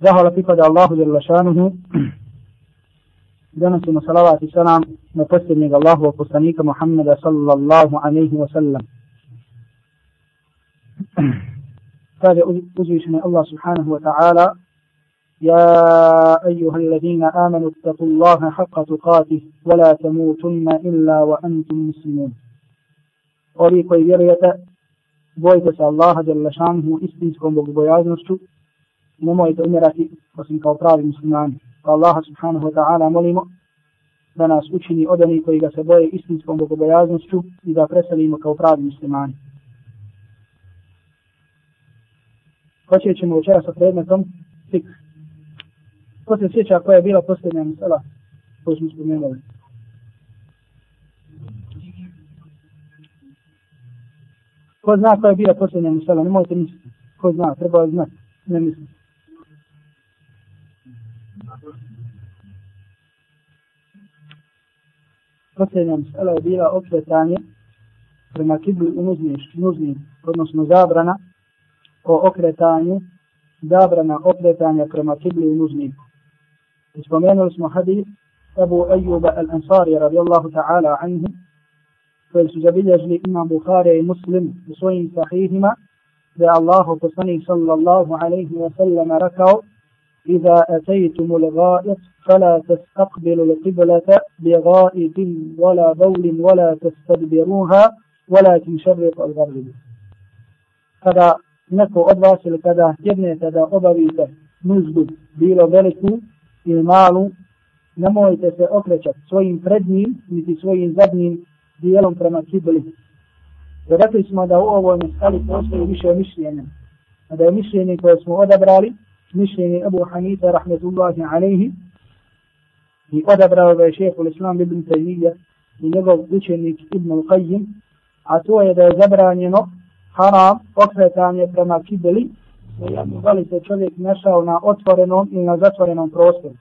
Zahvala pripada Allahu jalla šanuhu. Donosimo salavat i salam na posljednjeg Allahu poslanika Muhammeda sallallahu alaihi wa sallam. Kaže uzvišeni Allah subhanahu wa ta'ala يا أيها الذين آمنوا اتقوا الله حق تقاته ولا تموتن إلا وأنتم مسلمون Ovi koji vjerujete, bojite se Allaha jalla šanuhu istinskom bogobojaznošću nemojte umirati osim kao pravi muslimani. Pa Allaha subhanahu wa ta'ala molimo da nas učini od onih koji ga se boje istinskom bogobojaznošću i da preselimo kao pravi muslimani. Počet ćemo večera sa predmetom fik. Ko se sjeća koja je bila posljednja misala koju smo spomenuli? Ko zna koja je bila posljednja misala? Ne možete misliti. Ko zna? Treba je znati. Ne mislim. Posljednja misala je bila okretanje prema kibli u nužni, odnosno zabrana o okretanju, zabrana okretanja prema kibli u nužniku. Spomenuli smo hadis Abu Ayyuba al-Ansari radijallahu ta'ala anhu koji su zabilježili imam Bukhari i Muslim u svojim sahihima da je Allah poslanik sallallahu alaihi wa sallam rekao إذا أتيتم الغائط فلا تستقبلوا القبلة بغائط ولا بول ولا تستدبروها ولكن شرق الغرب kada neko od vas ili kada jednete da obavite nuždu bilo veliku ili malu, nemojte se okrećati svojim prednjim, niti svojim zadnjim dijelom prema kibli. Rekli smo da u ovoj mesali postoji više mišljenja. Da je mišljenje koje smo odabrali, mišljenje Ebu Hanife rahmetullahi alaihi, i odabrao ga je šehol Islam ibn Taymiyyah i njegov učenik Ibn Al-Qayyim a to je da je zabranjeno haram okretanje prema kibeli da li se čovjek našao na otvorenom ili na zatvorenom prostoru.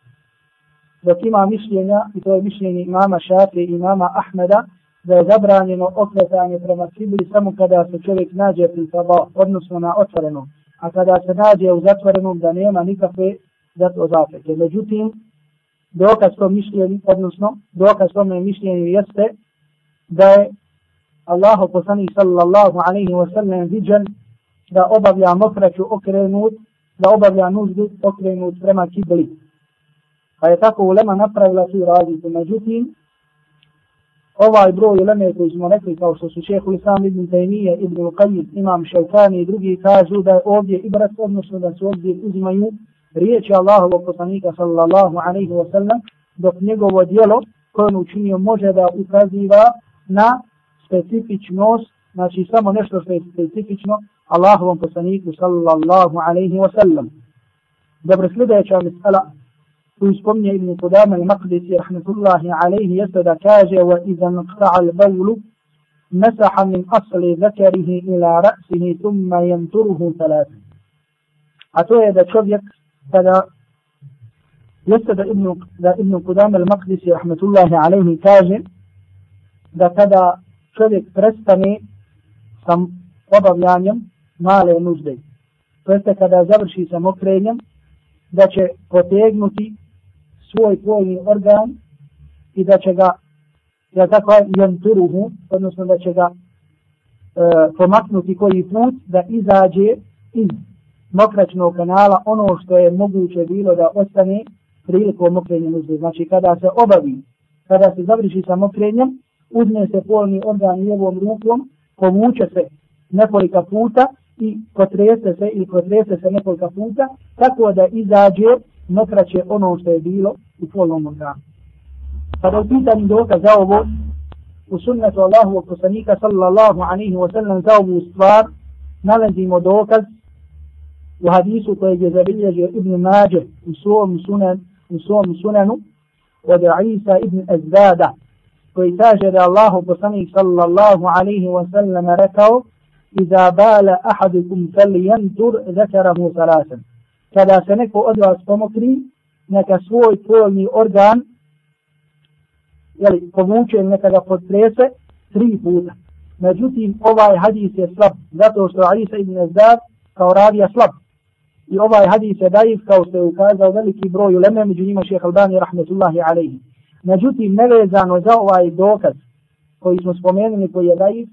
Dok ima mišljenja, i to je mišljenje imama Šafi i imama Ahmeda, da je zabranjeno okretanje prema kibli samo kada se čovjek nađe pri sabah, odnosno na otvorenom. A kada se nađe u zatvorenom da nema nikakve zato zapreke. Međutim, dokaz to mišljenje, odnosno dokaz tome mišljenju jeste da je Allahu poslanik sallallahu alaihi wa sallam viđen da obavlja mokraću okrenut, da obavlja nuždu okrenut prema kibli. Pa je tako ulema napravila tu razliku. Međutim, ovaj broj uleme koji smo rekli kao što su šehu Islam ibn Taymiye, ibn Uqayyid, imam Šaukani i drugi kažu da je ovdje ibrat, odnosno da se ovdje uzimaju riječi Allahovog poslanika sallallahu alaihi wa sallam, dok njegovo dijelo koje on učinio može da ukaziva na specifičnost, znači samo nešto što je specifično Allahovom poslaniku sallallahu alaihi wa sallam. Dobro, sljedeća misala koju spominje Ibn Qudama i Maqdisi rahmetullahi alaihi jeste da kaže wa iza nqta'a al-bawlu masaha min asli zakarihi ila ra'sihi thumma yanturuhu thalatha. A to je da čovjek kada jeste da Ibn, da Ibn Qudama al-Maqdisi rahmetullahi alaihi kaže da kada čovjek prestane sa obavljanjem male nužde. To jeste kada završi sa mokrenjem, da će potegnuti svoj polni organ i da će ga, da tako janturuhu, odnosno da će ga e, pomaknuti koji put da izađe iz mokračnog kanala ono što je moguće bilo da ostane prilikom mokrenja nužde. Znači kada se obavi, kada se završi sa mokrenjem, uzme se polni organ lijevom rukom, povuče se nekolika puta i potrese se ili potrese se nekolika puta, tako da izađe nekraće ono što je bilo u polnom organu. Kada upitam doka za ovo, u sunnetu Allahu wa kusanika sallallahu anihi wa sallam za ovu stvar, nalazimo dokaz u hadisu koji je zabilježio Ibn Mađer u svom sunen, u svom sunenu od Isa Ibn Ezdada, koji kaže da Allahu poslanik sallallahu alaihi wa sallam rekao, Iza bala ahadikum fel jentur zakarahu salasem kada se neko od vas pomokri, neka svoj polni organ jeli, povuče, neka ga potrese tri puta. Međutim, ovaj hadis je slab, zato što Isa ibn Azdar kao ravija slab. i ovaj hadis je daif kao što je ukazao veliki broj uleme, među njima šeha Albani rahmetullahi alaihi. Međutim, nevezano za ovaj dokaz koji smo spomenuli koji je daif,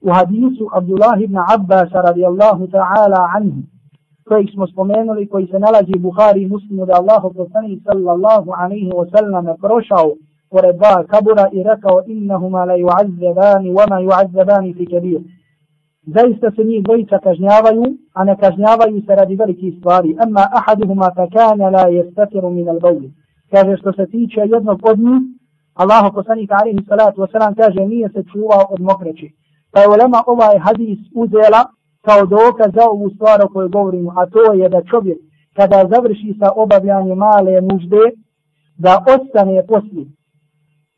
u hadisu Abdullah ibn Abbas radijallahu ta'ala anhu, koji smo spomenuli, koji se nalazi u Buhari i Muslimu da Allahu poslani sallallahu alaihi wa sallam prošao pored dva kabura i rekao innahuma la yu'azzabani wa ma yu'azzabani fi kabir. Zaista se njih dvojica kažnjavaju, a ne kažnjavaju se radi velikih stvari. Amma ahaduhuma fa kana la yastatiru min al-bawl. Kaže što se tiče jednog od njih, Allahu poslanik alaihi salatu wa sallam kaže nije se čuvao od mokreći. Pa je ulema ovaj hadis uzela kao dokaz za ovu stvar o kojoj govorimo, a to je da čovjek kada završi sa obavljanjem male nužde, da ostane poslije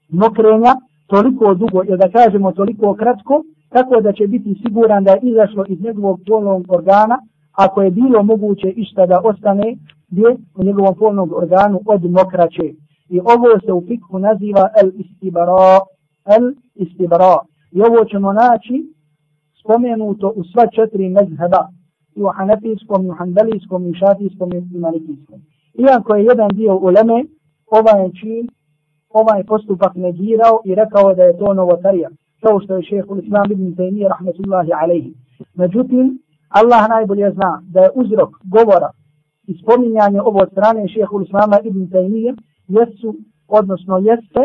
mokrenja toliko dugo, ili da kažemo toliko kratko, tako da će biti siguran da je izašlo iz njegovog polnog organa, ako je bilo moguće išta da ostane gdje u njegovom polnom organu od mokraće. I ovo se u fikhu naziva el istibara, el istibara. I ovo ćemo naći spomenuto u sva četiri mezheba, i u hanefijskom, i u hanbelijskom, i u šafijskom, i u malikijskom. Iako je jedan dio uleme, ovaj čin ovaj postupak negirao i rekao da je to novotarija, kao što je šehhul Islam ibn Taymiyyah rahmetullahi alaihi. Međutim, Allah najbolje zna da je uzrok govora i spominjanje ovo strane šehehu Islama ibn Taymiyyah jesu, odnosno jeste,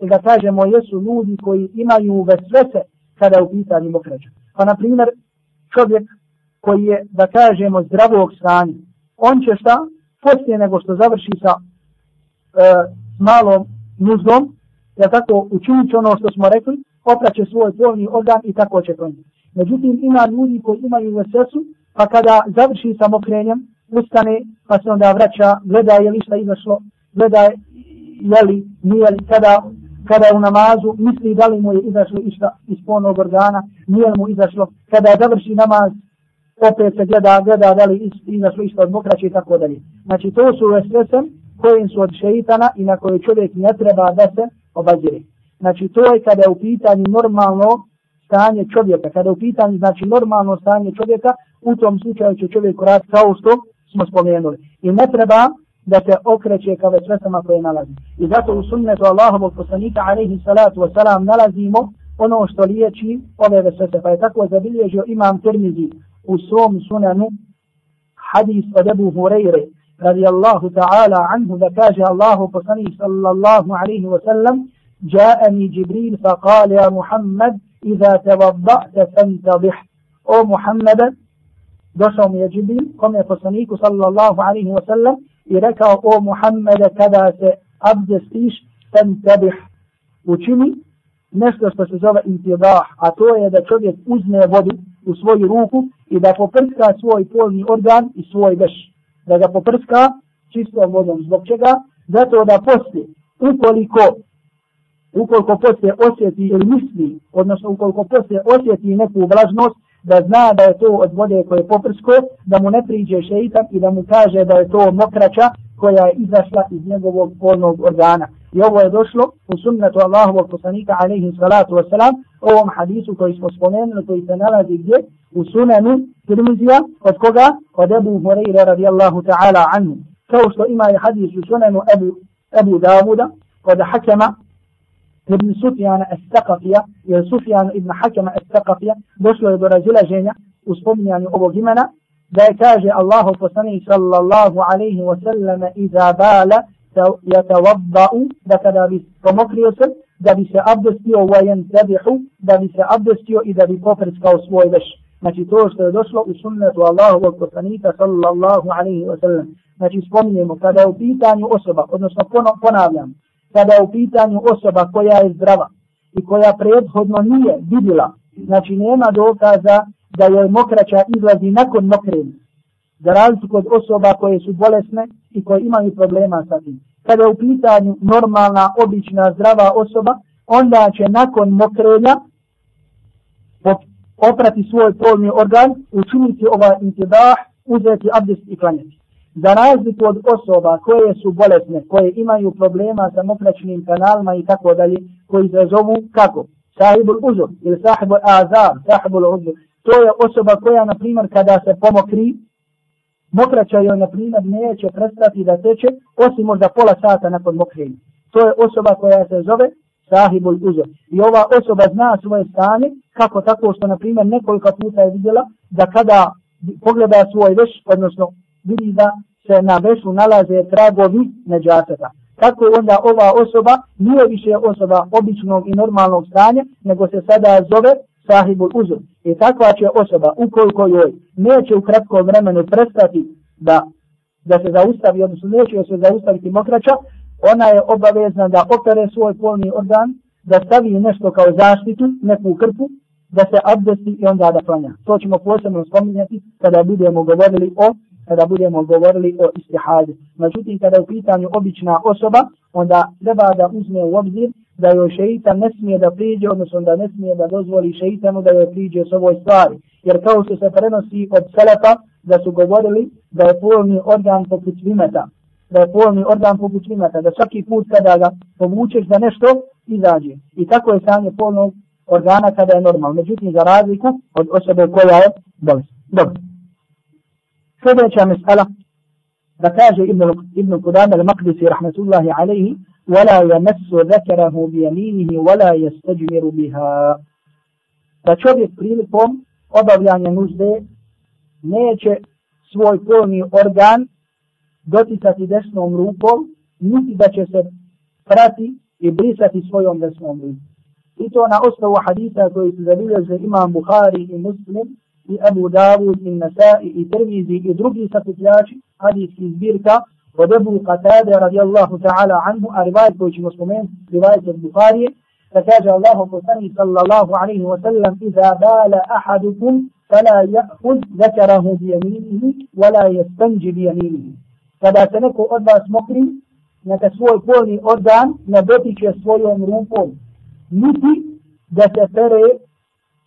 da kažemo jesu ljudi koji imaju vesvese kada je u pitanju mokrađa. Pa na primjer, čovjek koji je, da kažemo, zdravog stanja, on će šta, poslije nego što završi sa e, malom nuzdom, ja tako učinit ono što smo rekli, opraće svoj polni organ i tako će to. Međutim, ima ljudi koji imaju vesesu, pa kada završi sa mokrenjem, ustane, pa se onda vraća, gleda je li šta izašlo, gleda je li, nije li, kada, kada u namazu, misli da li mu je izašlo išta iz polnog organa, nije mu izašlo, kada završi namaz, opet se gleda, gleda da li izašlo isto od mokraće i tako dalje. Znači, to su vesesem, kojim su od šeitana i na koje čovjek ne treba da se obazire. Znači to je kada je u pitanju normalno stanje čovjeka. Kada je u pitanju znači normalno stanje čovjeka, u tom slučaju će čovjek raditi kao što smo spomenuli. I ne treba da se okreće ka vesvesama koje nalazi. I zato u sunnetu Allahovog poslanika alaihi salatu wasalam nalazimo ono što liječi ove vesvese. Pa je tako zabilježio imam Tirmizi u svom sunanu hadis od Ebu Hureyre رضي الله تعالى عنه ذكاج الله فصني صلى الله عليه وسلم جاءني جبريل فقال يا محمد إذا توضأت فانتضح أو محمد دوشهم يا جبريل قم يا فصنيك صلى i rekao o Muhammede kada se abdestiš ten tebih učini nešto što se zove intidah a to je da čovjek uzme vodu u svoju ruku i da poprska svoj polni organ i svoj veš. Da ga poprska čistom vodom. Zbog čega? zato da poslije ukoliko ukoliko poslije osjeti ili misli odnosno ukoliko poslije osjeti neku vlažnost da zna da je to od vode koje je poprsko, da mu ne priđe šeitan i da mu kaže da je to mokraća koja je izašla iz njegovog polnog organa. I ovo je došlo u sunnetu Allahovog poslanika alaihi salatu wasalam, ovom hadisu koji smo spomenuli, koji se nalazi gdje? U sunanu Tirmizija, od koga? Od Ebu Hureyre radijallahu ta'ala anhu. Kao što ima i hadis u sunanu Ebu, Ebu Davuda, od Hakema ibn Sufjana Estaqafija, ili Sufjana ibn Hakema Estaqafija, došlo je do razilaženja u spominjanju ovog imena, da je kaže Allahu poslanik sallallahu alaihi wa sallam iza bala yatawadda'u da kada bi pomokrio se da bi se abdestio wa yantabihu da bi se abdestio i da bi poprskao svoj veš. Znači to što je došlo u sunnetu Allahovog poslanika sallallahu alaihi wa sallam. Znači spominjemo kada je u pitanju osoba odnosno ponavljam kada je u pitanju osoba koja je zdrava i koja prethodno nije vidjela znači nema dokaza da je mokraća izlazi nakon mokrenja za razliku kod osoba koje su bolesne i koje imaju problema sa tim. Kada je u pitanju normalna, obična, zdrava osoba, onda će nakon mokrenja oprati svoj polni organ, učiniti ovaj intidah, uzeti abdest i klanjati. Za razliku od osoba koje su bolesne, koje imaju problema sa mokračnim kanalima i tako dalje, koji se zovu kako? Sahibul uzor ili sahibul azar, sahibul uzor. To je osoba koja, na primjer, kada se pomokri, mokraća joj, na primjer, neće prestati da teče, osim možda pola sata nakon mokrenja. To je osoba koja se zove sahibul uzor. I ova osoba zna svoje stanje, kako tako što, na primjer, nekoliko puta je vidjela da kada pogleda svoj veš, odnosno vidi da se na vesu nalaze tragovi neđaseta. Kako onda ova osoba nije više osoba običnog i normalnog stanja, nego se sada zove sahibul uzor. I takva će osoba, ukoliko joj neće u kratkom vremenu prestati da, da se zaustavi, odnosno neće se zaustaviti mokraća, ona je obavezna da opere svoj polni organ, da stavi nešto kao zaštitu, neku krpu, da se abdesti i onda da klanja. To ćemo posebno spominjati kada budemo govorili o kada budemo govorili o istihadi. Međutim, kada je u pitanju obična osoba, onda treba da uzme u obzir da joj šeitan ne smije da priđe, odnosno da ne smije da dozvoli šeitanu da joj priđe s ovoj stvari. Jer kao što se prenosi od selepa, da su govorili da je polni organ poput vimeta, da je polni organ poput vimeta, da svaki put kada ga povučeš da nešto izađe. I tako je stanje polnog organa kada je normal. Međutim, za razliku od osobe koja je bolest. Dobro. Sljedeća mesela, da kaže Ibn, Ibn Qudam al-Maqdisi, rahmatullahi alaihi, ولا يمس ذكره بيمينه ولا يستجمر بها da čovjek prilikom obavljanja nužde neće svoj polni organ doticati desnom rukom, niti da će se prati i brisati svojom desnom rukom. I to na osnovu hadisa koji su zabilježe imam Bukhari i Muslim i Abu Dawud i Nasai i Tirmizi i drugi sakupljači hadijskih zbirka od Ebu Qatade radijallahu ta'ala anhu, a rivajet koji ćemo spomenuti, rivajet od Bukharije, da kaže Allahu poslani sallallahu alaihi wa sallam, iza bala ahadukum, fala ja'hud zakarahu bi jaminihi, wala jestanji bi jaminihi. Kada se neko od vas mokri, neka svoj polni organ ne dotiče svojom rukom, niti da se pere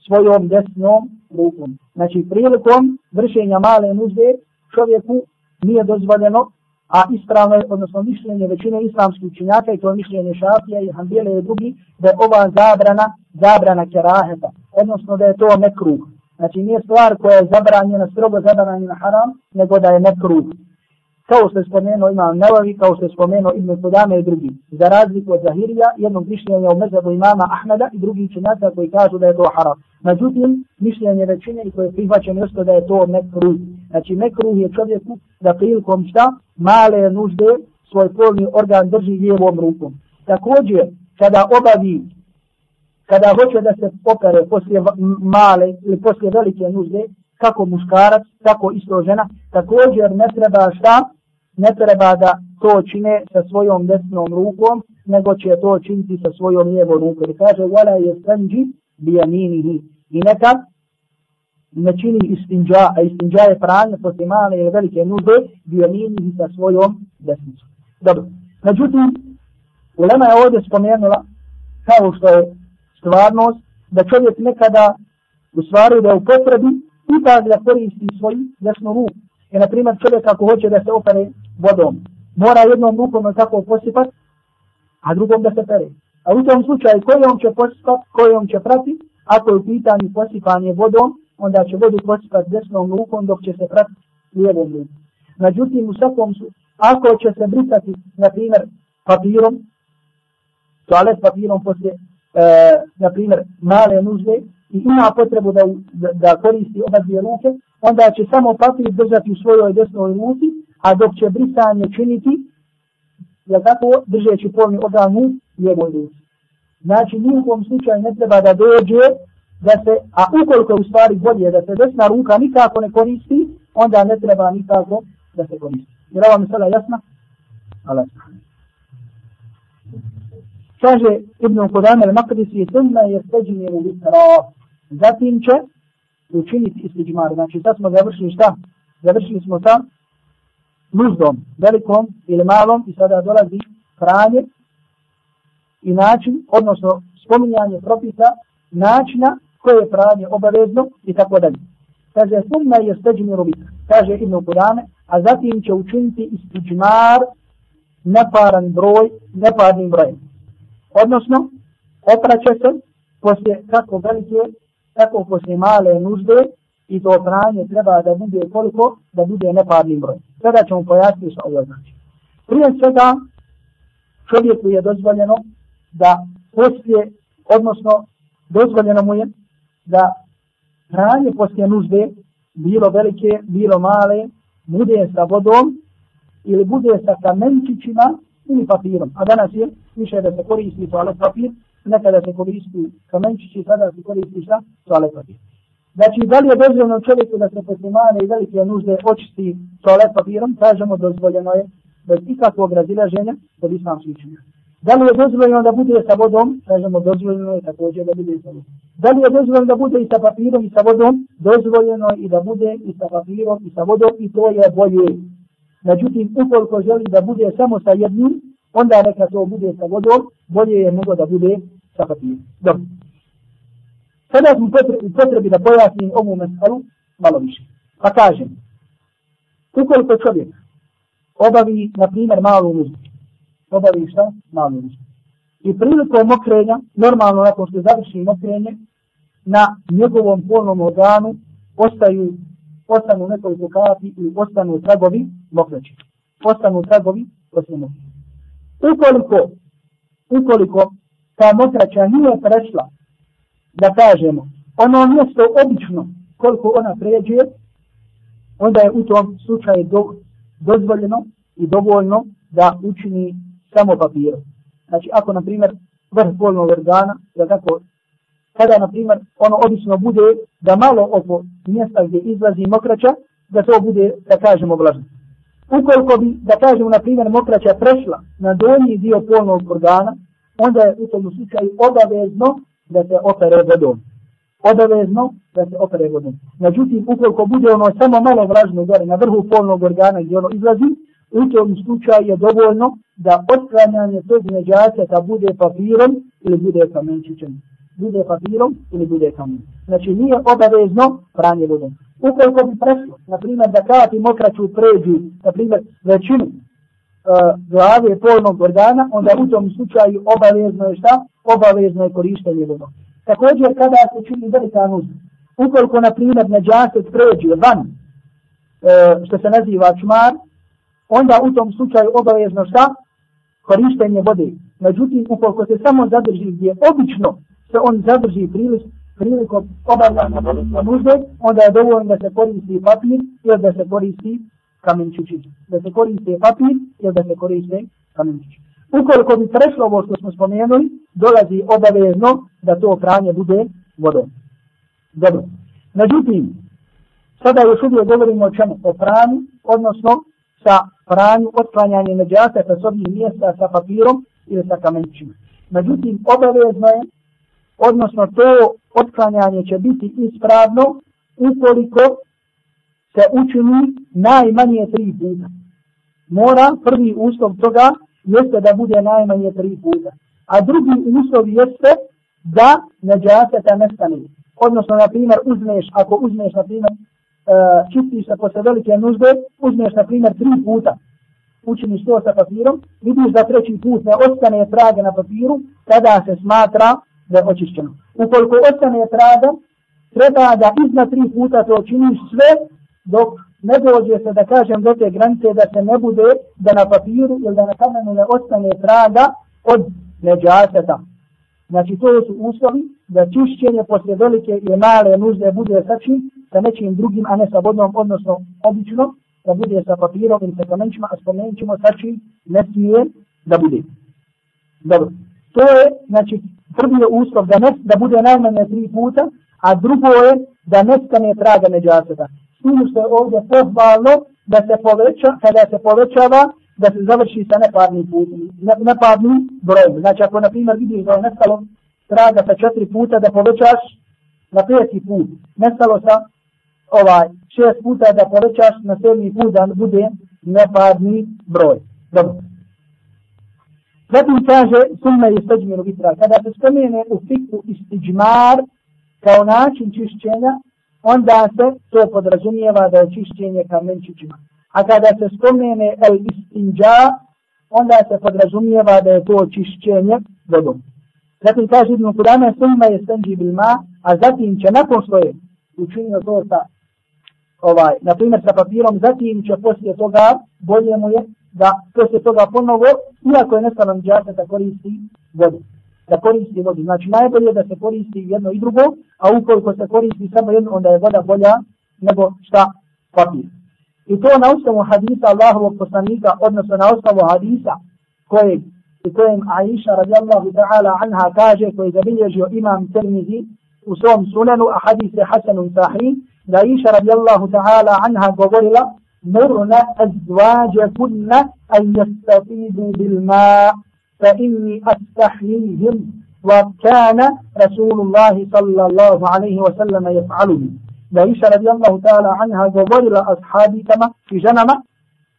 svojom desnom rukom. Znači prilikom vršenja male nužde čovjeku nije dozvoljeno a ispravno je, odnosno mišljenje većine islamskih učinjaka i to mišljenje šafija i hanbijele i drugi, da je ova zabrana, zabrana keraheta, odnosno da je to nekruh. Znači nije stvar koja je zabranjena, strogo zabranjena haram, nego da je nekruh kao što je spomenuo imam Nevavi, kao što je spomenuo Ibn Kudame i drugi. Za razliku od Zahirija, jednog mišljenja u mezabu imama Ahmeda i drugi činjaka koji kažu da je to haram. Međutim, mišljenje većine i koje je prihvaćeno isto da je to mekruh. Znači mekruh je čovjeku da prilikom šta male nužde svoj polni organ drži lijevom rukom. Također, kada obavi, kada hoće da se opere poslije male ili poslije velike nužde, kako muškarac, tako isto žena, također ne treba šta, ne treba da to čine sa svojom desnom rukom, nego će to činiti sa svojom lijevom rukom. I kaže, wala je sanđi bijaminihi. I neka ne čini istinđa, a istinđa je pranje posle male ili velike nude, bijaminihi sa svojom desnicom. Dobro. Međutim, Ulema je ovdje spomenula, kao što je stvarnost, da čovjek nekada u stvari da je u potrebi ipak da koristi svoju desnu ruku. I na primjer čovjek ako hoće da se opere vodom. Mora jednom rukom tako posipat, a drugom da se pere. A u tom slučaju kojom će posipat, kojom će prati, ako je u pitanju posipanje vodom, onda će vodu posipat desnom rukom dok će se prati lijevom rukom. Međutim, u svakom su, ako će se brisati, na primjer, papirom, toalet papirom poslije, e, na primjer, male nužde, i ima potrebu da, da, da koristi oba dvije ruke, onda će samo papir držati u svojoj desnoj ruci, a dok će brisanje činiti, je tako, držeći polni organ u lijevoj ruci. Znači, ni u kom slučaju ne treba da dođe, da se, a ukoliko je u stvari bolje da se desna ruka nikako ne koristi, onda ne treba nikako da se koristi. Jer ovo mi sada jasno? Hvala. Kaže Ibn Kodan al-Makdisi, sunna je sređenje u vitra, zatim će učiniti isliđmar. Znači, sad smo završili šta? Završili smo sa nuždom, velikom ili malom i sada dolazi pranje i način, odnosno spominjanje propisa načina koje je pranje obavezno i tako dalje. Kaže, sumna je steđeni rubik, kaže Ibn Kudame, a zatim će učiniti istiđmar neparan broj, neparnim brojem. Odnosno, opraća se poslije kako velike, tako poslije male nužde, i to pranje treba da bude koliko, da bude neparni broj. Sada ćemo pojasniti što ovo znači. Prije svega, čovjeku je dozvoljeno da poslije, odnosno dozvoljeno mu je da hranje poslije nužde, bilo velike, bilo male, bude sa vodom ili bude sa kamenčićima ili papirom. A danas je više da se koristi toalet papir, nekada se koristi kamenčići, sada se koristi šta? toalet papir. Znači, da li je dozvoljeno čovjeku da se poslimane i velike nužde očisti toalet papirom, kažemo dozvoljeno je bez ikakvog razilaženja od islamskih činja. Da li je dozvoljeno da bude sa vodom? Kažemo dozvoljeno je također da bude sa vodom. Da li je dozvoljeno da bude i sa papirom i sa vodom? Dozvoljeno je i da bude i sa papirom i sa vodom i to je bolje. Međutim, ukoliko želi da bude samo sa jednim, onda neka to bude sa vodom, bolje je nego da bude sa papirom. Dobro. Sada smo potrebi da pojasnim ovu meselu malo više. Pa kažem, ukoliko čovjek obavi, na primjer, malu nuždu. Obavi šta? Malu nuždu. I prilikom mokrenja, normalno nakon što završi mokrenje, na njegovom polnom organu ostaju, ostanu nekoliko kapi ili ostanu tragovi mokreći. Ostanu tragovi poslije mokrenja. Ukoliko, ukoliko ta mokraća nije prešla, da kažemo, ono mjesto obično koliko ona pređe, onda je u tom slučaju do, dozvoljeno i dovoljno da učini samo papir. Znači, ako, na primjer, vrh bolnog organa, da tako, kada, na primjer, ono obično bude da malo oko mjesta gdje izlazi mokraća, da to bude, da kažemo, vlažno. Ukoliko bi, da kažemo, na primjer, mokraća prešla na donji dio polnog organa, onda je u tom slučaju obavezno da se opere vodom. Obavezno da se opere vodom. Međutim, ukoliko bude ono samo malo vlažno gore na vrhu polnog organa gdje ono izlazi, u tom slučaju je dovoljno da otklanjanje tog neđaseta bude papirom ili bude kamenčićem. Bude papirom ili bude kamenčićem. Znači nije obavezno pranje vodom. Ukoliko bi prešlo, na primjer, da kati mokraću pređu, na primjer, većinu E, glave polnog organa, onda u tom slučaju obavezno je šta? Obavezno je korištenje vodom. Također, kada se čini velika nužda, ukoliko, na primjer, neđaset pređe van, e, što se naziva čmar, onda u tom slučaju obavezno šta? Korištenje vode. Međutim, ukoliko se samo zadrži gdje obično se on zadrži prilis, prilikom obavljanja nužde, onda je dovoljno da se koristi papir ili da se koristi kamenčići. Da se koriste papir ili da se koriste kamenčići. Ukoliko bi prešlo ovo što smo spomenuli, dolazi obavezno da to pranje bude vodom. Dobro. Međutim, sada još uvijek govorimo o čemu? O pranju, odnosno sa pranju, otklanjanje neđasa sa sobnih mjesta sa papirom ili sa kamenčima. Međutim, obavezno je, odnosno to otklanjanje će biti ispravno ukoliko se učini najmanje tri puta. Mora prvi uslov toga jeste da bude najmanje tri puta. A drugi uslov jeste da neđaseta nestane. Odnosno, na primjer, uzmeš, ako uzmeš, na primjer, uh, čistiš se posle velike nužde, uzmeš na primjer tri puta, učiniš to sa papirom, vidiš da treći put ne ostane traga na papiru, tada se smatra da je očišćeno. Ukoliko ostane traga, treba da iznad tri puta to činiš sve dok ne dođe se da kažem do te granice da se ne bude da na papiru ili da na kamenu ne ostane traga od neđaseta. Znači to su uslovi da čišćenje poslije velike i male nužde bude sačin sa nečim drugim, a ne sa vodnom, odnosno obično, da bude sa papirom ili sa kamenčima, a spomenut ćemo sačin ne smije da bude. Dobro. To je, znači, prvi je uslov da, ne, da bude najmanje tri puta, a drugo je da nestane traga neđaseta. S što je ovdje pohvalno da se poveća, kada se povećava, da se završi sa neparnim putem, ne, neparnim brojem. Znači, ako, na primjer, vidiš da je nestalo traga sa četiri puta, da povećaš na peti put. Nestalo sa ovaj šest puta da povećaš na sedmi put da bude neparni broj. Dobro. Zatim kaže sunna i steđminu vitra. Kada se spomene u fiku istiđmar kao način čišćenja, onda se to podrazumijeva da je čišćenje kamenčićima. A kada se spomene el istinđa, onda se podrazumijeva da je to čišćenje vodom. Zatim kaže Ibn Kudame, sunna je stanđi bilma, a zatim će nakon svoje učinio to sa ovaj, na primjer sa papirom, zatim će poslije toga, bolje mu je da poslije toga ponovo, iako je nestalo nđasa da koristi vodu. Da koristi vodu. Znači najbolje je da se koristi jedno i drugo, a ukoliko se koristi samo jedno, onda je voda bolja nego šta papir. I to na osnovu hadisa Allahovog poslanika, odnosno na osnovu hadisa kojeg u kojem Aisha radijallahu ta'ala anha kaže koji je zabilježio imam Tirmizi u svom sunanu, a hadis je Hasanun Sahih, da Aisha radijallahu ta'ala anha govorila مرنا أزواجكن أن يستفيدوا بالماء فإني أستحييهم وكان رسول الله صلى الله عليه وسلم يفعله da Iša radijallahu ta'ala anha govorila ashabi kama i ženama,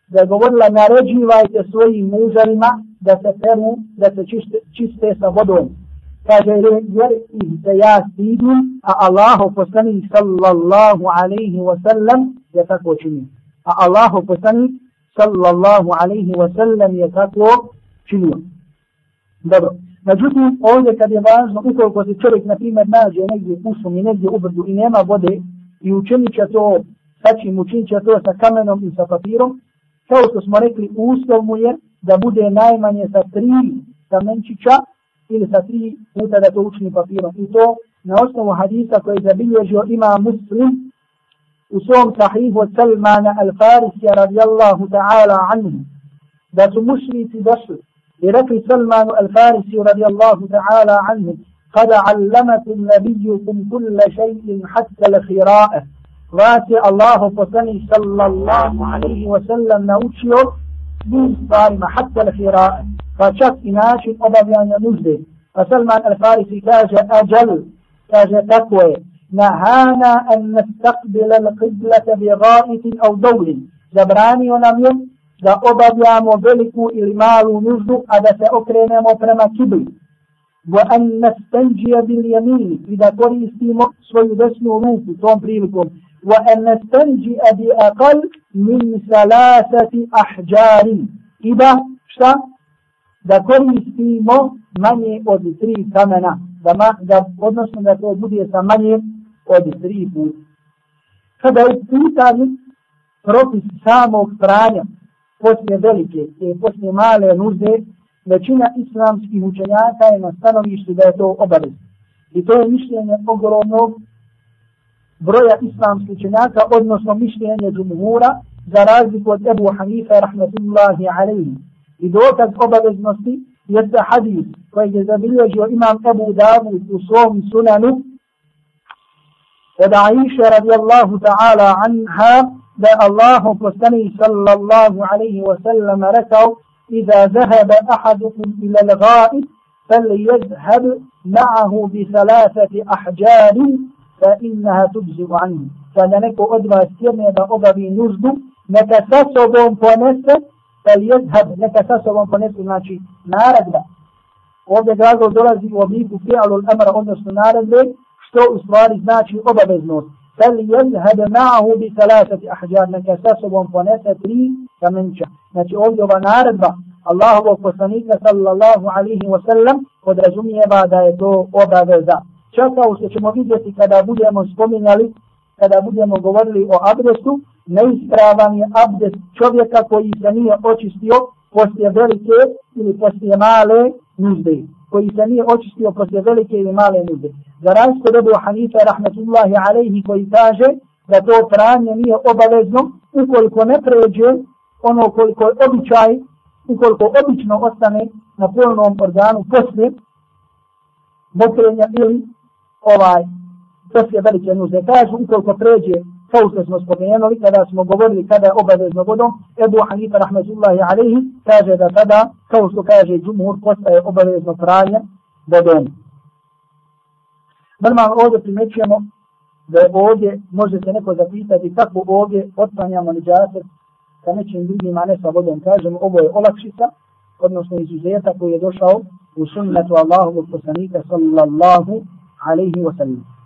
da je govorila naređivajte svojim mužarima da se peru, da se čiste, čiste sa vodom. Kaže, jer ih se ja stidim, a Allahu poslani sallallahu alaihi wa sallam je tako čini. A Allahu poslani sallallahu alaihi wa sallam je tako činio. Dobro. Međutim, ovdje kad je važno, ukoliko se čovjek, na primjer, nađe negdje u šumi, negdje u brdu i nema vode i učinit će to, sa čim učinit će to sa kamenom i sa papirom, kao što smo rekli, uslov mu je da bude najmanje sa tri kamenčića ili sa tri puta da to učini papirom. I to na osnovu hadisa koji je zabilježio ima muslim u svom sahihu od Salmana al-Farisija radijallahu ta'ala anhu da su mušnici došli لذكر سلمان الفارسي رضي الله تعالى عنه قد علمت النبيكم كل شيء حتى الخراء رات الله فسني صلى الله عليه وسلم نوشيو بيستارم حتى الخراء فشك إناش أبا يعني نجده فسلمان الفارسي كاج أجل كاج تقوى. نهانا أن نستقبل القبلة بغائط أو دول. جبراني ونميم da obavljamo veliku ili malu nuždu, a da se okrenemo prema kibli. Wa an nastanđija bil jamini i da koristimo svoju desnu ruku tom prilikom. وأن نستنجئ بأقل من ثلاثة أحجار إذا شتا da koristimo manje od tri kamena, da, ma, da odnosno da to bude sa manje od tri puta. Kada je pitanje propis samog pranja poslije velike i poslije male nužde, većina islamskih učenjaka je na stanovištu da je to obavez. I to je mišljenje ogromnog broja islamskih učenjaka, odnosno mišljenje džumhura, za razliku od Ebu Hanifa, rahmetullahi alaihi. I dokaz obaveznosti jeste hadis koji je zabilježio imam Ebu Davud u svom sunanu od Aisha radijallahu ta'ala anha da Allahu postani sallallahu alaihi wa sallam rekao إذا ذهب أحدكم إلى الغائب فليذهب معه بثلاثة أحجار tubzi u anju. Kada neko od vas sjedne da obavi nuždu, neka sa sobom ponese, pa jezhab, neka sa sobom ponese, znači naradba. Ovdje glagol dolazi u obliku fi'alu al-amra, odnosno naradbe, što u stvari znači obaveznost. Fal jezhab ma'ahu bi salasati ahđar, neka sa sobom ponese tri kamenča. Znači ovdje ova naradba, Allahovog poslanika sallallahu alaihi wa sallam podrazumijeva da je to obaveza. Čak kao što ćemo vidjeti kada budemo spominjali, kada budemo govorili o abdestu, neispravan je abdest čovjeka koji se nije očistio poslije velike ili poslije male nužde. Koji se nije očistio poslije velike ili male nude. Za razliku od Ebu Hanife, rahmetullahi alaihi koji kaže da to pranje nije obavezno ukoliko ne pređe ono koliko je običaj, ukoliko obično ostane na polnom organu poslije mokrenja ili ovaj, poslije je velike nude. Kažu, ukoliko pređe, kao što smo spomenuli, kada smo govorili kada je obavezno vodom, Ebu Hanifa rahmetullahi alaihi, kaže da tada, kao što kaže džumur, postaje obavezno pranje vodom. Normalno ovdje primećujemo da je ovdje, može se neko zapitati kako ovdje otklanjamo niđaset sa nečim drugim, a ne sa vodom. Kažemo, ovo je olakšica, odnosno izuzetak koji je došao u sunnetu Allahovog poslanika sallallahu alaihi wa sallam.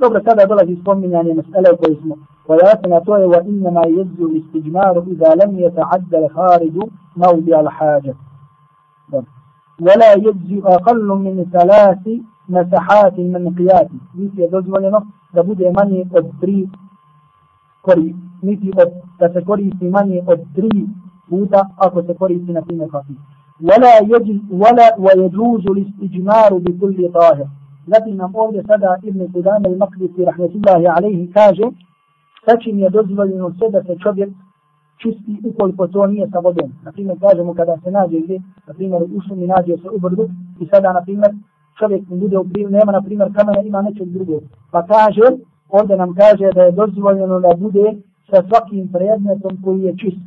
Dobro, tada dolazi spominjanje mesele u kojoj smo. pojasnili, a to je وَإِنَّمَا يَزُّ الْإِسْتِجْمَارُ إِذَا لَمْ يَتَعَدَّ الْخَارِجُ مَوْضِعَ الْحَاجَةِ وَلَا يَجْزِ أَقَلُّ مِنْ ثَلَاثِ مَسَحَاتِ من قِيَاتِ niti je dozvoljeno da bude manje od tri kori, niti od, da se koristi manje od tri puta ako se koristi na primjer kafir. ولا يجوز ولا ويجوز الاستجمار بكل طاهر Zatim nam ovdje sada Ibn Qudama al-Maqdisi rahmetullahi alaihi kaže Znači je dozvoljeno sve da se čovjek čisti ukoliko to nije sa vodom. Naprimjer, kažemo kada se nađe gdje, naprimjer u šumi nađe se u brdu i sada, na primjer, mu bude u prilu, nema, na primjer, kamena, ima nečeg drugog. Pa kaže, ovdje nam kaže da je dozvoljeno da bude sa svakim predmetom koji je čist.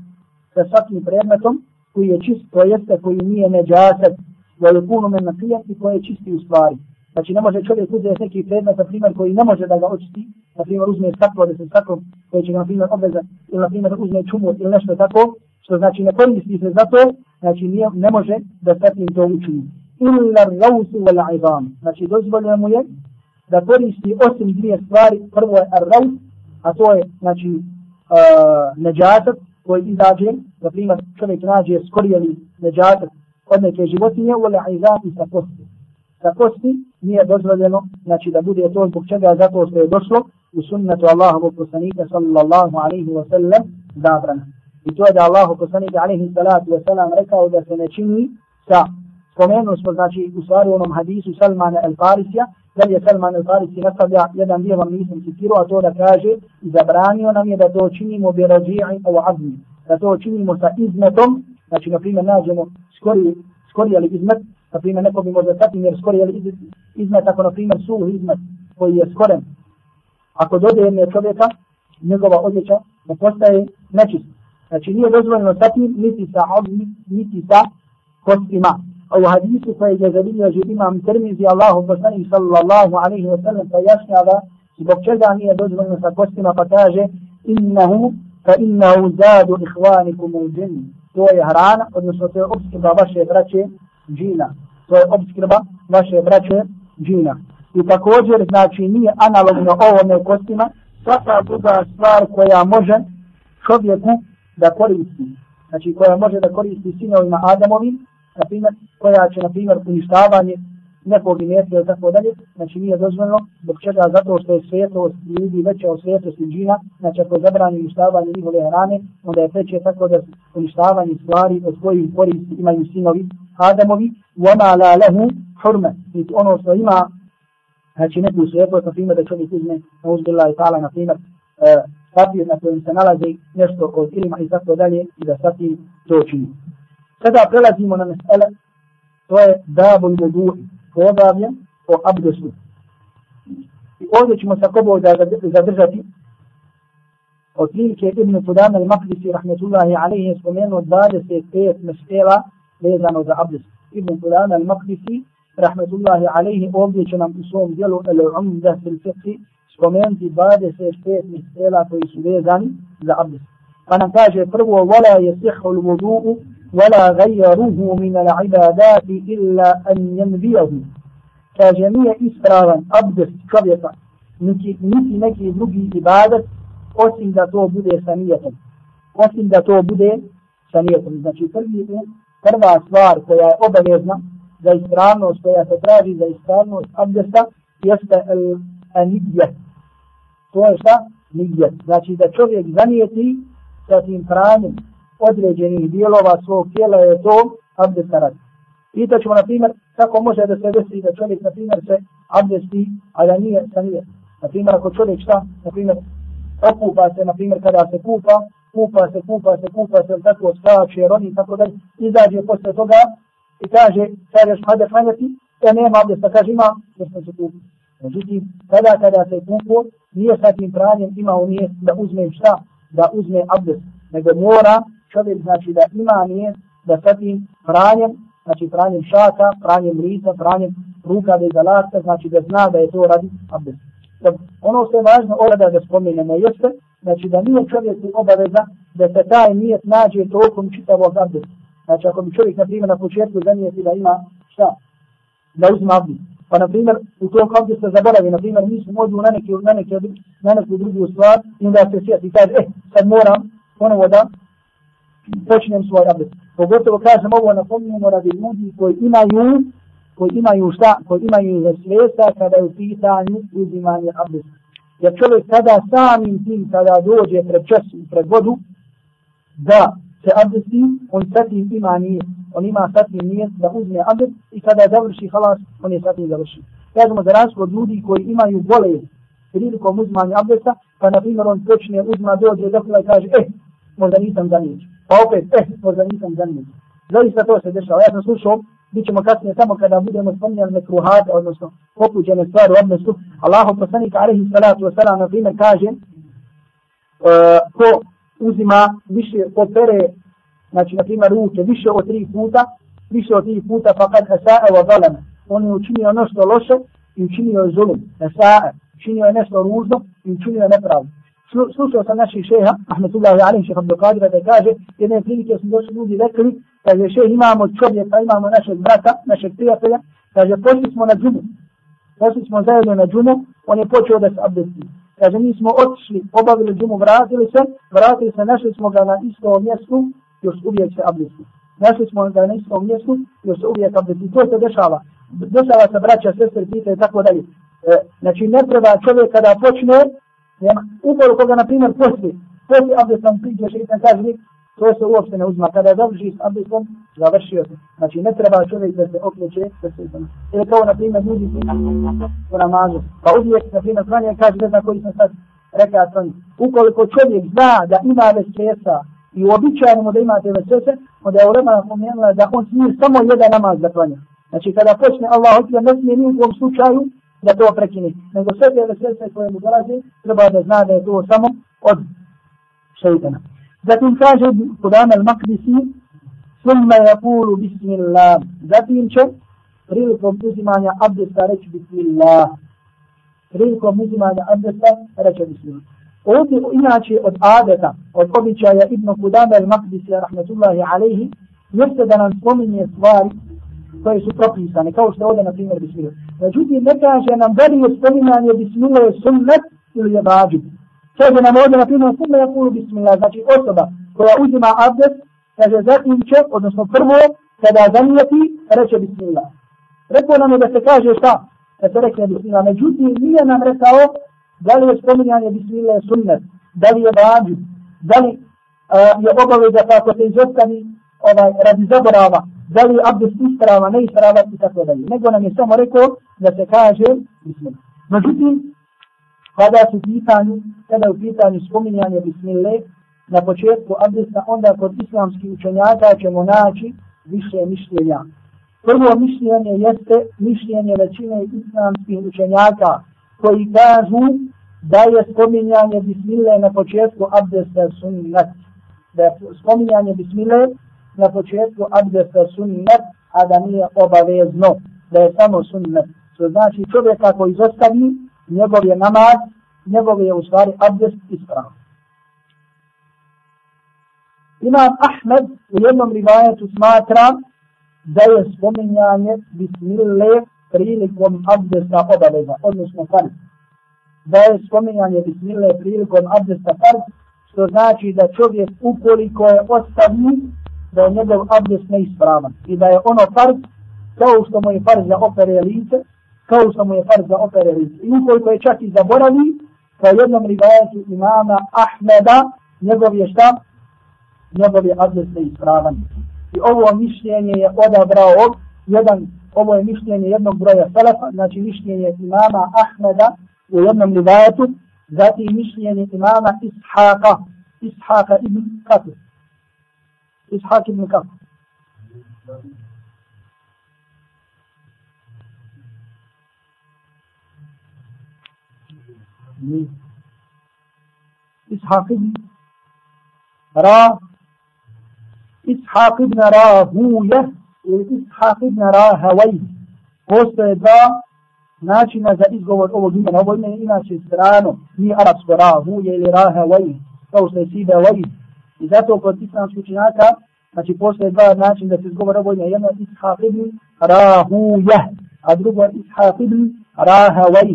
Sa svakim predmetom koji je čist, to jeste koji nije neđaset, da je puno men i koji je čisti u stvari. Znači ne može čovjek uzeti neki predmet, na primjer, koji ne može da ga očisti, na primjer uzme staklo, da se staklo, koji će ga na primjer obveza, ili na primjer uzme čumur ili nešto tako, što znači ne koristi se za to, znači nije, ne može da s to učini. Illa rausu wal aizam. Znači dozvoljeno mu je da koristi osim dvije stvari, prvo je raus, a to je znači uh, neđatak koji izađe, na primjer čovjek nađe skorijeli neđatak od neke životinje, wal aizam i sa kosti da kosti nije dozvoljeno, znači da bude to zbog čega zato što je došlo u sunnetu Allahovog poslanika sallallahu alaihi wa sallam zabrana. I to je da Allahu poslanik alaihi salatu wa sallam rekao da se ne čini sa spomenu smo znači u stvari onom hadisu Salmana al-Farisija, da je Salman al-Farisi nastavlja jedan dio vam nisam citirao, a to da kaže zabranio nam je da to činimo bi rađi'i o azmi, da to činimo sa izmetom, znači na primjer nađemo skori, skori ali izmet, na primjer neko bi možda tatim jer skoro je izmet ako na primjer suh izmet koji je skoren. Ako dođe jedne čovjeka njegova odjeća ne postaje nečist znači nije dozvoljeno tatim niti sa ogni niti sa kostima. A u hadisu koje je zabilio že imam termizi Allahu poslanih sallallahu alaihi wa sallam pojašnjava zbog čega nije dozvoljeno sa kostima pa kaže innahu fa innahu zadu ihvanikum u džini to je hrana odnosno to je obskrba vaše braće džina. To je obskrba naše braće džina. I također, znači, nije analogno ovome kostima, svaka druga stvar koja može čovjeku da koristi. Znači, koja može da koristi sinovima Adamovim, na primjer, koja će, na primjer, uništavanje nekog imetra i tako dalje, znači nije dozvoljeno, zbog čega zato što je svjetlost ljudi veća od svjetlosti džina, znači ako zabrani uništavanje njihove hrane, onda je preče tako da uništavanje stvari od kojih koristi imaju sinovi Adamovi, وَمَا لَا لَهُ حُرْمَ I ono što ima, znači neku svjetlost, na primjer da čovjek uzme, na uzbila i tala, na primjer, uh, papir na kojem se nalazi nešto od ilima i tako dalje, i da sati to čini. Sada prelazimo na mesele, to je dabul mudu'i, poglavlje o abdestu. I ovdje ćemo sa kobo da zadržati od prilike Ibn Qudama al-Maqdisi rahmetullahi alaihi je spomenuo 25 mesela vezano za abdest. Ibn Qudama al-Maqdisi rahmetullahi alaihi ovdje će nam u svom dijelu al-Umda fil fiqhi spomenuti 25 mesela koji su vezani za abdest. Pa nam kaže prvo, wala jesihhu l-vudu'u ولا غيروه من العبادات إلا أن ينبيه kaže nije ispravan abdest čovjeka niti, niti neki drugi ibadet osim da to bude sa nijetom osim da to bude sa nijetom znači prvi, prva stvar koja je obavezna za ispravnost koja se traži za ispravnost abdesta jeste anidje to je šta? nidje znači da čovjek zanijeti sa tim pranjem određenih dijelova svog tijela je to abdesta radi. Pitat ćemo, na primjer, kako može da se desi da čovjek, na primjer, se abdesti, a da nije sa nije. Na primjer, ako čovjek šta, na primjer, okupa se, na primjer, kada se kupa, kupa se, kupa se, kupa se, tako skače, rodi, tako da izađe posle toga i kaže, kažeš, hajde klanjati, ja nema abdesta, kaže, ima, jer sam se kupi. Međutim, kada, kada se kupo, nije sa tim pranjem imao nije da uzme šta, da uzme abdest, nego mora čovjek znači da ima nije da sa tim pranjem, znači pranjem šaka, pranjem lica, pranjem ruka bez alaska, znači da zna da je to radi abdest. Ono što je važno ovdje da spomenemo jeste, znači da nije čovjeku obaveza da se taj nijet nađe tokom čitavog abdesta. Znači ako bi čovjek, na primjer, na početku zanijeti da ima šta? Da uzme abdest. Pa, na primjer, u tom abdesta zaboravi, na primjer, mi smo mođu na neke, na neke, na neku drugu stvar i onda se sjeti i kaže, eh, sad moram ponovo da počnem svoj abdest. Pogotovo kažem ovo napominjamo radi ljudi koji imaju koji imaju šta, koji imaju svesa kada je u pitanju uzimanje abdesta da čovjek kada samim tim, kada dođe pred čas i pred vodu, da se abdesti, on satim ima nije. On ima satim nije da uzme abdest i kada završi halas, on je satim završi. Kažemo za razliku od ljudi koji imaju bolest prilikom uzmanja abdesta, pa na primjer on počne uzma dođe do i kaže, eh, možda nisam zaniječ. Pa opet, eh, možda nisam zaniječ. Zaista to se dešava. Ja sam slušao, bit ćemo kasnije samo kada budemo spominjali mekruhat, odnosno popuđene stvari u odnosu. Allahu poslanik alaihi salatu wasalam, na primjer, kaže, uh, ko uzima više, od pere, znači, na primjer, ruke više od tri puta, više od tri puta, pa kad esa'a wa zalama, on je učinio ono nešto loše i učinio je zulum, esa'a, učinio je nešto ružno i učinio je nepravno. Slušao sam naših šeha, Ahmedullahi Alim, šeha Abdelkadira, da kaže, jedne prilike su došli ljudi rekli, kaže, šeha, imamo čovjeka, imamo našeg brata, našeg prijatelja, kaže, pošli smo na džumu, pošli smo zajedno na džumu, on je počeo da se abdesti. Kaže, mi smo otišli, obavili džumu, vratili se, vratili se, našli smo ga na istom mjestu, još uvijek se abdesti. Našli smo ga na istom mjestu, još se uvijek abdesti. To se dešava. Dešava se braća, sestre, pita i tako dalje. E, znači, ne treba čovjek kada počne, ukoliko ga, na primjer, posli, posli abdestom priđe šeitan, kaže mi, to se uopšte ne uzma. Kada završi s abdestom, završio se. Znači, ne treba čovjek da se okreće sa šeitanom. Ili kao, na primjer, ljudi u namazu. Pa uvijek, na primjer, klanje, kaže, ne zna koji sam sad rekao klanje. Ukoliko čovjek zna da ima vesesa i uobičajeno mu da imate vesese, onda je ulema napomenula da on smije samo jedan namaz da klanja. Znači, kada počne Allah, ne smije ni u slučaju da to prekine. Nego sve te vesvese koje mu dolazi, treba da zna da je to samo od šeitana. Zatim kaže Kudan al-Makdisi, Summa yakulu bismillah. Zatim će prilikom uzimanja abdesta reći bismillah. Prilikom uzimanja abdesta reći bismillah. Ovdje inače od adeta, od običaja Ibn Kudama al-Makdisi, rahmetullahi alaihi, jeste da nam spominje stvari koje su propisane, kao što ovdje, na primjer, bismila. Međutim, ne kaže nam da li je spominanje bismila je sunnet ili je vađib. Kaže nam ovdje, na primjer, sunnet je kulu bismila, znači osoba koja uzima abdest, kaže zatim će, odnosno prvo, kada zanijeti, reče bismila. Rekao nam je da se kaže šta? Da se rekne bismila. Međutim, nije nam rekao da li je spominjanje je sunnet, da li je vađib, da li uh, je obaveza pa kako se izostavi ovaj, radi zaborava, da li abdest isprava, ne isprava i tako dalje. Nego nam je samo rekao da se kaže bismillah. Međutim, kada su pitanju, kada u pitanju spominjanje bismillah, na početku abdesta, onda kod islamskih učenjaka ćemo naći više mišljenja. Prvo mišljenje jeste mišljenje većine islamskih učenjaka koji kažu da je spominjanje bismillah na početku abdesta sunnet. Da je spominjanje bismillah na početku abdesta sunnet, a da nije obavezno, da je samo sunnet. To znači čovjek ako izostavi, njegov je namaz, njegov je u stvari abdest ispravan. Imam Ahmed u jednom rivajetu smatra da je spominjanje bismillah prilikom abdesta obaveza, odnosno farz. Da je spominjanje bismillah prilikom abdesta farz, što znači da čovjek ukoliko je ostavni, da je njegov abdest neispravan i da je ono farz kao što mu je farz da opere lice, kao što mu je farz da opere lice. I ukoliko je čak i zaboravi, po jednom rivajetu imama Ahmeda, njegov je šta? Njegov je abdest neispravan. I ovo mišljenje je odabrao od jedan, ovo je mišljenje jednog broja salafa, znači mišljenje imama Ahmeda u jednom rivajetu, zatim mišljenje imama Ishaqa, Ishaqa ibn Qatif. إسحاق بن كعب. إسحاق بن را إسحاق بن را هوية إسحاق بن را هوي قصد دا ناچي نزا إزغور أول جنة أول من إناس استرانو مي أرس برا هوية إلي را هوي قصد سيدا وي I zato kod islamskih učenjaka, znači postoje dva načina da se izgovara ovo. Jedno je ishaq ibn rahujah, a drugo je ishaq ibn rahavaj.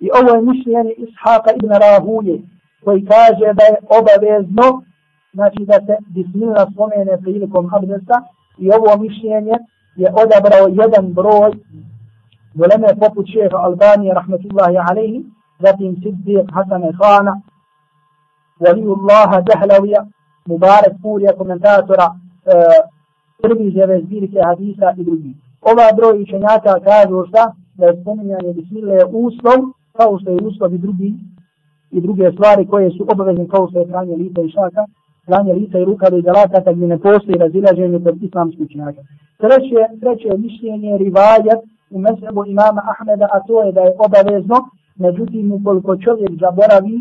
I ovo je mišljenje ishaqa ibn rahuje, koji kaže da je obavezno, znači da se bismillah spomene prilikom abdesta, i ovo mišljenje je odabrao jedan broj Voleme poput šeha Albanije, rahmetullahi alaihi, zatim Siddiq Hasan Khana, Waliullaha Dahlavija, Mubarak Purija, komentatora e, prvi zbirke hadisa i drugi. Ova broj učenjaka kažu šta? Da je spominjanje bismile uslov, kao što je uslov i drugi i druge stvari koje su obavezne kao što je pranje lica i šaka, pranje lica i ruka do izalata kad mi ne postoji razilaženje kod islamskih učenjaka. Treće, treće mišljenje rivajat u mesebu imama Ahmeda, a to je da je obavezno, međutim ukoliko čovjek zaboravi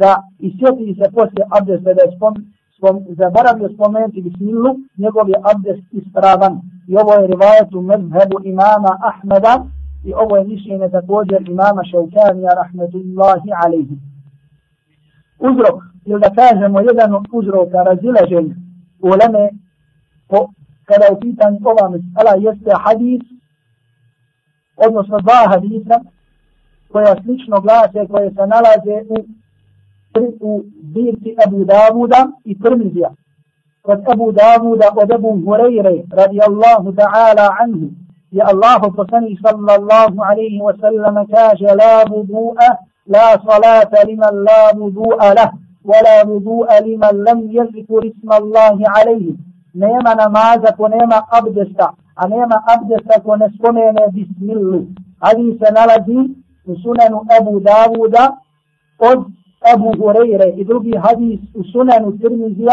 da i sjeti se poslije abdesta da je spom, spom, zaboravio spomenuti bismilu, njegov je abdest ispravan. I ovo je rivajet u medhebu imama Ahmeda, i ovo je mišljenje također imama Šaukanija rahmetullahi alaihi. Uzrok, ili da kažemo jedan od uzroka razilaženja u leme, po, kada je pitan ova mesela, jeste hadis, odnosno dva hadisa, koja slično glase, koje se nalaze u, طريق بيت أبو داود الترمذي. قد أبو داود ودب هريرة رضي الله تعالى عنه. يا الله فصني صلى الله عليه وسلم كاش لا وضوء لا صلاة لمن لا وضوء له ولا وضوء لمن لم يذكر اسم الله عليه. نيما namaza ونيما أبدستا abdesta, a ونسكنين بسم الله. ne spomene سنن أبو se قد أبو هريرة إذ حديث سنن الترمذي.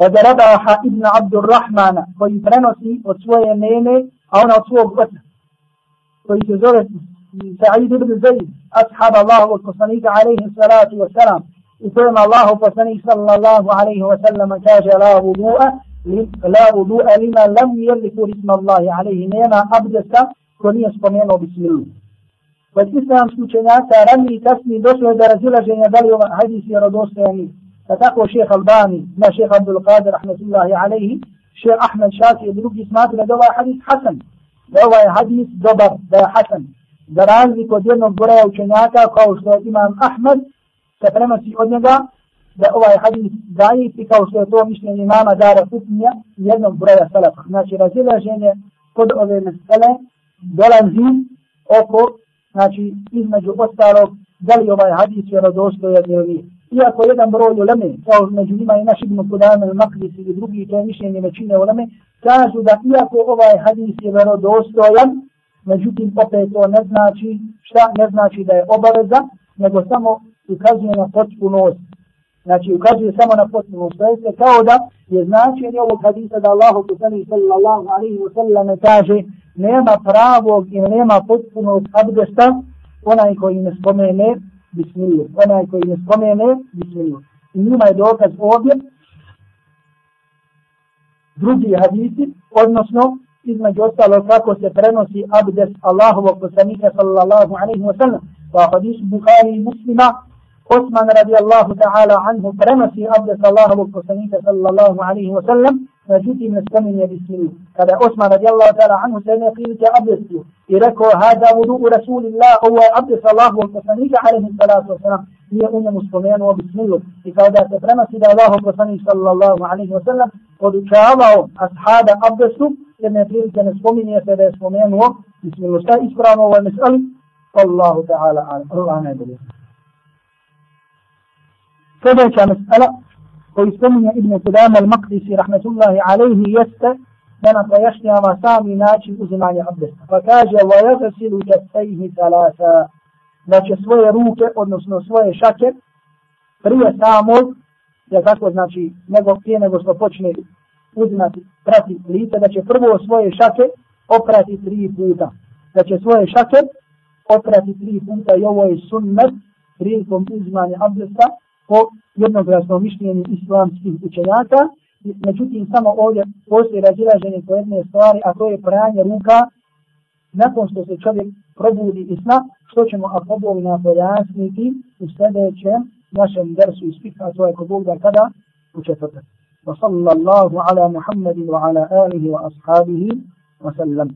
قد ربح ابن عبد الرحمن. ويبرنسي وسوي نيني أو نصوه بطن ويتزور سعيد بن زيد أصحاب الله والقصنيك عليه الصلاة والسلام. إثم الله فصني صلى الله عليه وسلم كاش لا وضوء لا وضوء لما لم يذكر اسم الله عليه. نيما أبدس كن يسقمين بسم الله. Kod islamskih učenjaka ranije i kasnije došlo je do razilaženja da li ovaj hadis je rodostojani. Pa tako šeha Albani, na šeha Abdul Qadir, rahmetullahi alaihi, šeha Ahmed Šafi i drugi smatruje da ovaj hadis hasan. Da ovaj hadis dobar, da je hasan. Za razliku od jednog broja učenjaka kao što je imam Ahmed, se prenosi od njega da ovaj hadis daje i kao što je to mišljenje imama Dara Kutnija jednog broja salafa. Znači razilaženje kod ove mesele dolazi oko znači između ostalog, da li ovaj hadis je radostojan ili iako jedan broj uleme, kao među njima i naš ibn Kudame, Makdis ili drugi, to je mišljenje većine uleme, kažu da iako ovaj hadis je verodostojan, međutim opet to ne znači, šta ne znači da je obaveza, nego samo ukazuje na potpunost. Znači ukazuje samo na potpunost. To je kao da je značenje ovog hadisa da Allah kusani sallallahu alaihi wa sallam kaže nema pravog i nema potpunog abdesta onaj koji ne spomene bismillah. Onaj koji ne spomene, bismillah. I njima je dokaz ovdje drugi hadisi, odnosno između ostalo kako se prenosi abdes Allahovog poslanika sallallahu alaihi wa sallam. Pa hadis Bukhari i muslima, Osman radijallahu ta'ala anhu prenosi abdes Allahovog poslanika sallallahu alaihi wa sallam, međutim ne spominje bismilu. Kada je Osman radijallahu ta'ala anhu se ne prilike abdestu i rekao, hada vudu u Rasulillah, ovo je abdest Allahu poslanika alaihi salatu wasalam, nije u njemu spomenuo bismilu. I kao da se prenosi da Allahu poslanik sallallahu alaihi wasalam podučavao ashaba abdestu, jer ne prilike ne spominje se da je spomenuo bismilu. Šta je ispravno ovoj je mesali? Allahu ta'ala, Allah najbolje. Sljedeća mesela, koji spominje Ibn Kudama al-Maqdisi rahmetullahi alaihi jeste da nam pojašnjava sami način uzimanja abdesta. Pa kaže, وَيَغَسِلُ كَسَيْهِ ثَلَاثًا Da će svoje ruke, odnosno svoje šake, prije samog, je tako znači, nego prije nego što počne uzimati, prati lice, da će prvo svoje šake oprati tri puta. Da će svoje šake oprati tri puta i ovo je sunnet prilikom uzimanja abdesta po jednoglasnom mišljenju islamskih učenjaka, međutim samo ovdje postoji razilaženje po jedne stvari, a to je pranje ruka nakon što se čovjek probudi i sna, što ćemo apodobno pojasniti u sljedećem našem versu iz fikha, to je kod Bog da kada u četvrtak. Wa sallallahu ala Muhammedin wa ala alihi wa ashabihi wa sallam.